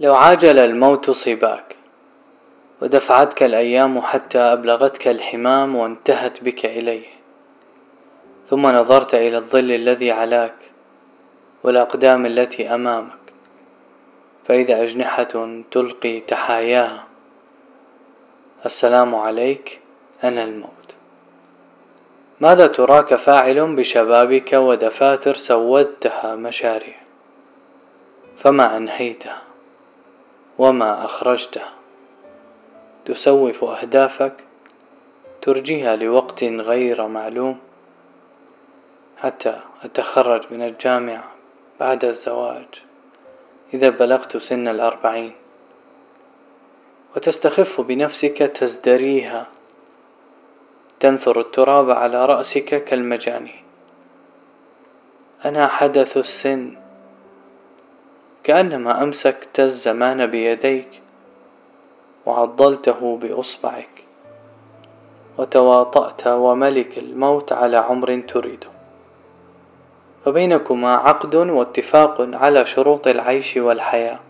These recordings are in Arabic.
لو عاجل الموت صباك ودفعتك الأيام حتى أبلغتك الحمام وانتهت بك إليه. ثم نظرت إلى الظل الذي علاك والأقدام التي أمامك فإذا أجنحة تلقي تحاياها. السلام عليك أنا الموت. ماذا تراك فاعل بشبابك ودفاتر سودتها مشاريع؟ فما أنهيتها؟ وما أخرجتها تسوف أهدافك ترجيها لوقت غير معلوم. حتى أتخرج من الجامعة بعد الزواج إذا بلغت سن الأربعين. وتستخف بنفسك تزدريها. تنثر التراب على رأسك كالمجانين. أنا حدث السن كأنما أمسكت الزمان بيديك وعضلته بإصبعك وتواطأت وملك الموت على عمر تريده. فبينكما عقد واتفاق على شروط العيش والحياة.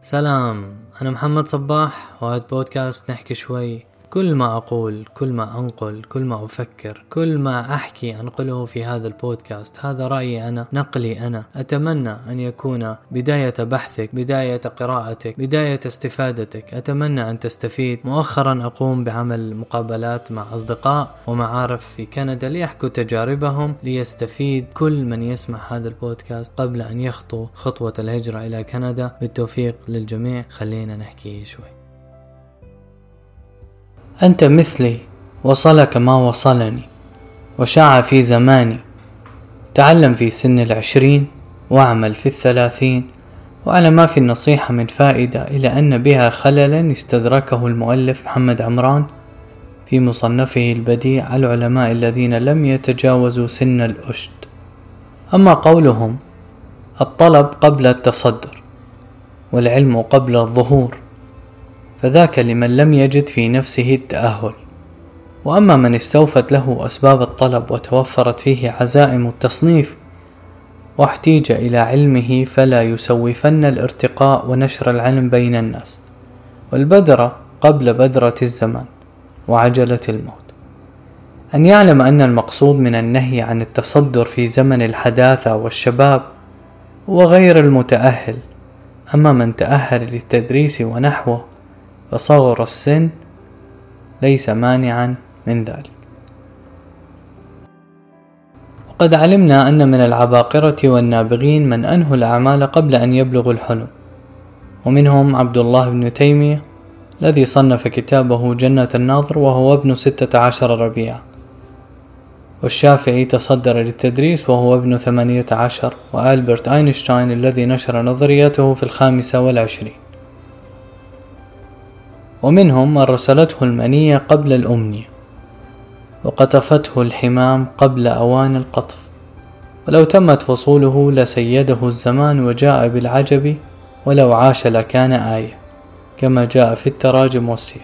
سلام أنا محمد صباح وهذا بودكاست نحكي شوي كل ما أقول كل ما أنقل كل ما أفكر كل ما أحكي أنقله في هذا البودكاست هذا رأيي أنا نقلي أنا. أتمنى أن يكون بداية بحثك بداية قراءتك بداية استفادتك. أتمنى أن تستفيد. مؤخرا أقوم بعمل مقابلات مع أصدقاء ومعارف في كندا ليحكوا تجاربهم ليستفيد كل من يسمع هذا البودكاست قبل أن يخطو خطوة الهجرة إلى كندا. بالتوفيق للجميع. خلينا نحكي شوي. أنت مثلي وصلك ما وصلني وشاع في زماني. تعلم في سن العشرين واعمل في الثلاثين وعلى ما في النصيحة من فائدة إلى أن بها خللا استدركه المؤلف محمد عمران في مصنفه البديع العلماء الذين لم يتجاوزوا سن الأشد أما قولهم الطلب قبل التصدر والعلم قبل الظهور. فذاك لمن لم يجد في نفسه التأهل. وأما من استوفت له أسباب الطلب وتوفرت فيه عزائم التصنيف واحتيج إلى علمه فلا يسوفن الارتقاء ونشر العلم بين الناس. والبدرة قبل بدرة الزمان وعجلة الموت. أن يعلم أن المقصود من النهي عن التصدر في زمن الحداثة والشباب هو غير المتأهل. أما من تأهل للتدريس ونحوه فصغر السن ليس مانعا من ذلك. وقد علمنا أن من العباقرة والنابغين من أنهوا الأعمال قبل أن يبلغوا الحلم. ومنهم عبد الله بن تيمية الذي صنف كتابه جنة الناظر وهو ابن ستة عشر ربيعا. والشافعي تصدر للتدريس وهو ابن ثمانية عشر وألبرت أينشتاين الذي نشر نظريته في الخامسة والعشرين. ومنهم من رسلته المنية قبل الأمنية وقطفته الحمام قبل أوان القطف. ولو تمت فصوله لسيده الزمان وجاء بالعجب ولو عاش لكان آية كما جاء في التراجم والسير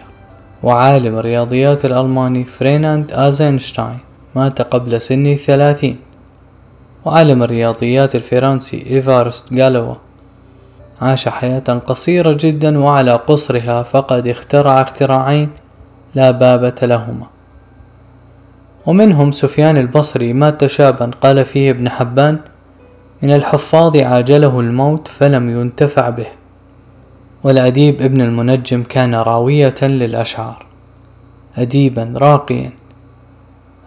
وعالم الرياضيات الألماني فرديناند آيزنشتاين مات قبل سن الثلاثين وعالم الرياضيات الفرنسي إيفارست جالوا عاش حياة قصيرة جدا وعلى قصرها فقد اخترع اختراعين لا بابة لهما. ومنهم سفيان البصري مات شابا قال فيه ابن حبان من الحفاظ عاجله الموت فلم ينتفع به والأديب ابن المنجم كان راوية للأشعار أديبا راقيا.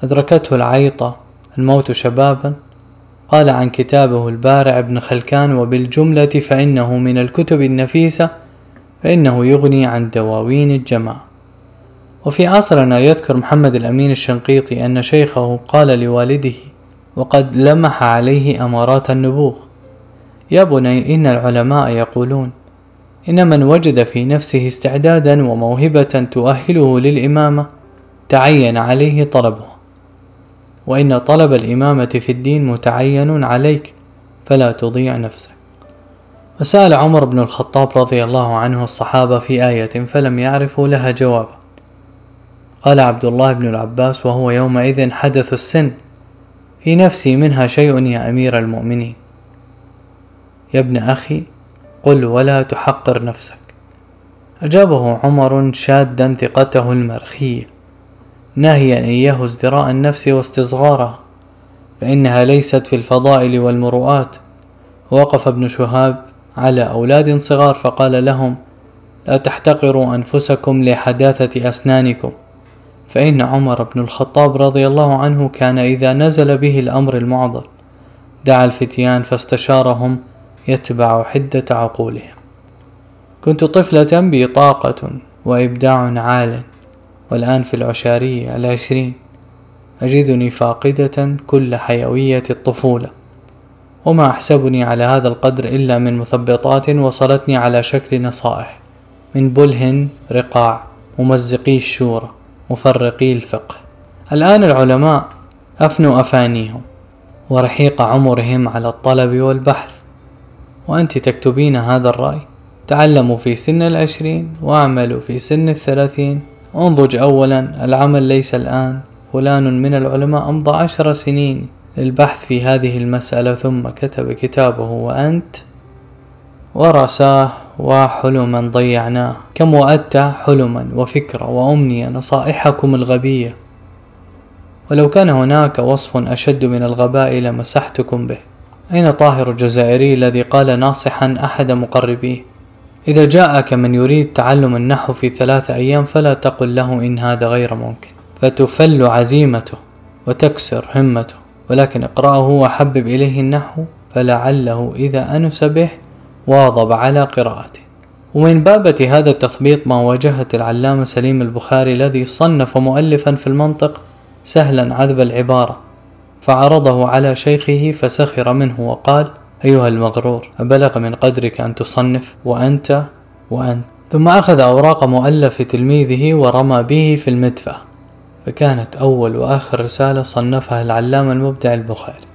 أدركته العيطة الموت شبابا قال عن كتابه البارع بن خلكان وبالجملة فإنه من الكتب النفيسة فإنه يغني عن دواوين الجماعة. وفي عصرنا يذكر محمد الأمين الشنقيطي أن شيخه قال لوالده وقد لمح عليه أمارات النبوغ يا بني إن العلماء يقولون إن من وجد في نفسه استعدادا وموهبة تؤهله للإمامة تعين عليه طلبه وإن طلب الإمامة في الدين متعين عليك فلا تضيع نفسك. وسأل عمر بن الخطاب رضي الله عنه الصحابة في آية فلم يعرفوا لها جوابا. قال عبد الله بن العباس وهو يومئذ حدث السن. في نفسي منها شيء يا أمير المؤمنين. يا ابن أخي قل ولا تحقر نفسك. أجابه عمر شادا ثقته المرخية. ناهيا إياه ازدراء النفس واستصغارها فإنها ليست في الفضائل والمروءات. وقف ابن شهاب على أولاد صغار فقال لهم لا تحتقروا أنفسكم لحداثة أسنانكم. فإن عمر بن الخطاب رضي الله عنه كان إذا نزل به الأمر المعضل دعا الفتيان فاستشارهم يتبع حدة عقولهم. كنت طفلة بي طاقة وإبداع عال والآن في العشارية العشرين أجدني فاقدة كل حيوية الطفولة. وما أحسبني على هذا القدر إلا من مثبطات وصلتني على شكل نصائح. من بله رقاع ممزقي الشورى مفرقي الفقه. الآن العلماء أفنوا أفانيهم ورحيق عمرهم على الطلب والبحث. وأنت تكتبين هذا الرأي. تعلموا في سن العشرين وأعملوا في سن الثلاثين. انضج أولا العمل ليس الآن. فلان من العلماء أمضى عشر سنين للبحث في هذه المسألة ثم كتب كتابه وأنت ورساه وحلما ضيعناه. كم وأدت حلما وفكرة وأمنية نصائحكم الغبية. ولو كان هناك وصف أشد من الغباء لمسحتكم به. أين طاهر الجزائري الذي قال ناصحا أحد مقربيه؟ إذا جاءك من يريد تعلم النحو في ثلاثة أيام فلا تقل له إن هذا غير ممكن. فتفل عزيمته وتكسر همته. ولكن اقرأه وحبب إليه النحو فلعله إذا أنس به واظب على قراءته. ومن بابة هذا التثبيط ما واجهت العلامة سليم البخاري الذي صنف مؤلفا في المنطق سهلا عذب العبارة. فعرضه على شيخه فسخر منه وقال أيها المغرور أبلغ من قدرك أن تصنف وأنت وأنت ثم أخذ أوراق مؤلف تلميذه ورمى به في المدفع فكانت أول وآخر رسالة صنفها العلامة المبدع البخاري.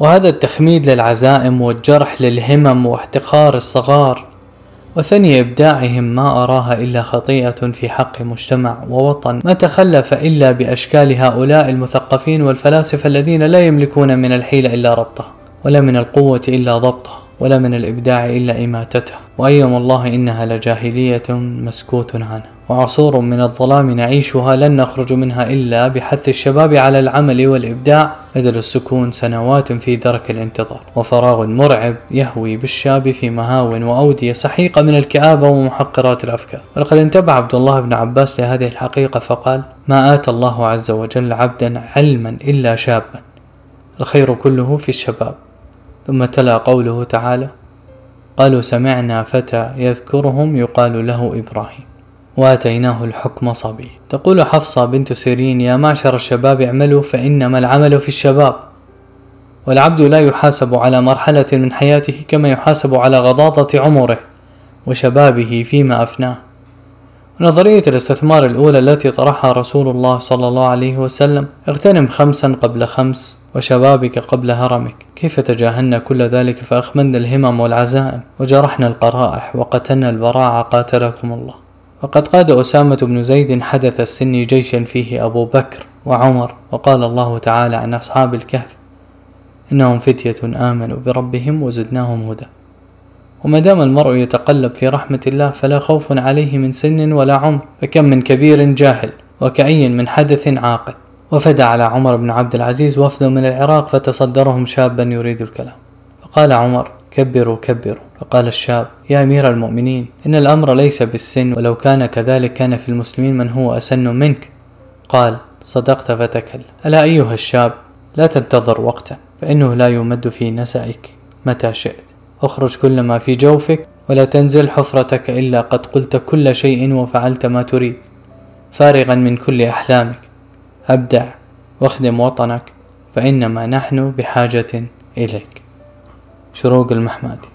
وهذا التخميد للعزائم والجرح للهمم واحتقار الصغار وثني إبداعهم ما أراها إلا خطيئة في حق مجتمع ووطن. ما تخلف إلا بأشكال هؤلاء المثقفين والفلاسفة الذين لا يملكون من الحيلة إلا ربطها ولا من القوة إلا ضبطها ولا من الإبداع إلا إماتته. وأيم الله إنها لجاهلية مسكوت عنها وعصور من الظلام نعيشها لن نخرج منها إلا بحث الشباب على العمل والإبداع. بدل السكون سنوات في درك الانتظار. وفراغ مرعب يهوي بالشاب في مهاو وأودية سحيقة من الكآبة ومحقرات الأفكار. ولقد انتبه عبد الله بن عباس لهذه الحقيقة فقال ما آتى الله عز وجل عبدا علما إلا شابا. الخير كله في الشباب. ثم تلا قوله تعالى قالوا سمعنا فتى يذكرهم يقال له إبراهيم وآتيناه الحكم صبي. تقول حفصة بنت سيرين يا معشر الشباب اعملوا فإنما العمل في الشباب. والعبد لا يحاسب على مرحلة من حياته كما يحاسب على غضاضة عمره وشبابه فيما أفناه. نظرية الاستثمار الأولى التي طرحها رسول الله صلى الله عليه وسلم اغتنم خمسا قبل خمس. وشبابك قبل هرمك. كيف تجاهلنا كل ذلك فأخمدنا الهمم والعزائم وجرحنا القرائح وقتلنا البراعة قاتلكم الله. وقد قاد أسامة بن زيد حدث السن جيشا فيه أبو بكر وعمر وقال الله تعالى عن أصحاب الكهف إنهم فتية آمنوا بربهم وزدناهم هدى. وما دام المرء يتقلب في رحمة الله فلا خوف عليه من سن ولا عمر. فكم من كبير جاهل وكأي من حدث عاقل. وفد على عمر بن عبد العزيز وفد من العراق فتصدرهم شابا يريد الكلام. فقال عمر كبروا كبروا. فقال الشاب يا أمير المؤمنين إن الأمر ليس بالسن ولو كان كذلك كان في المسلمين من هو أسن منك. قال صدقت فتكلم ألا أيها الشاب لا تنتظر وقتا فإنه لا يمد في نسائك متى شئت. اخرج كل ما في جوفك ولا تنزل حفرتك إلا قد قلت كل شيء وفعلت ما تريد. فارغا من كل أحلامك. أبدع واخدم وطنك فإنما نحن بحاجة إليك. شروق المحمدي.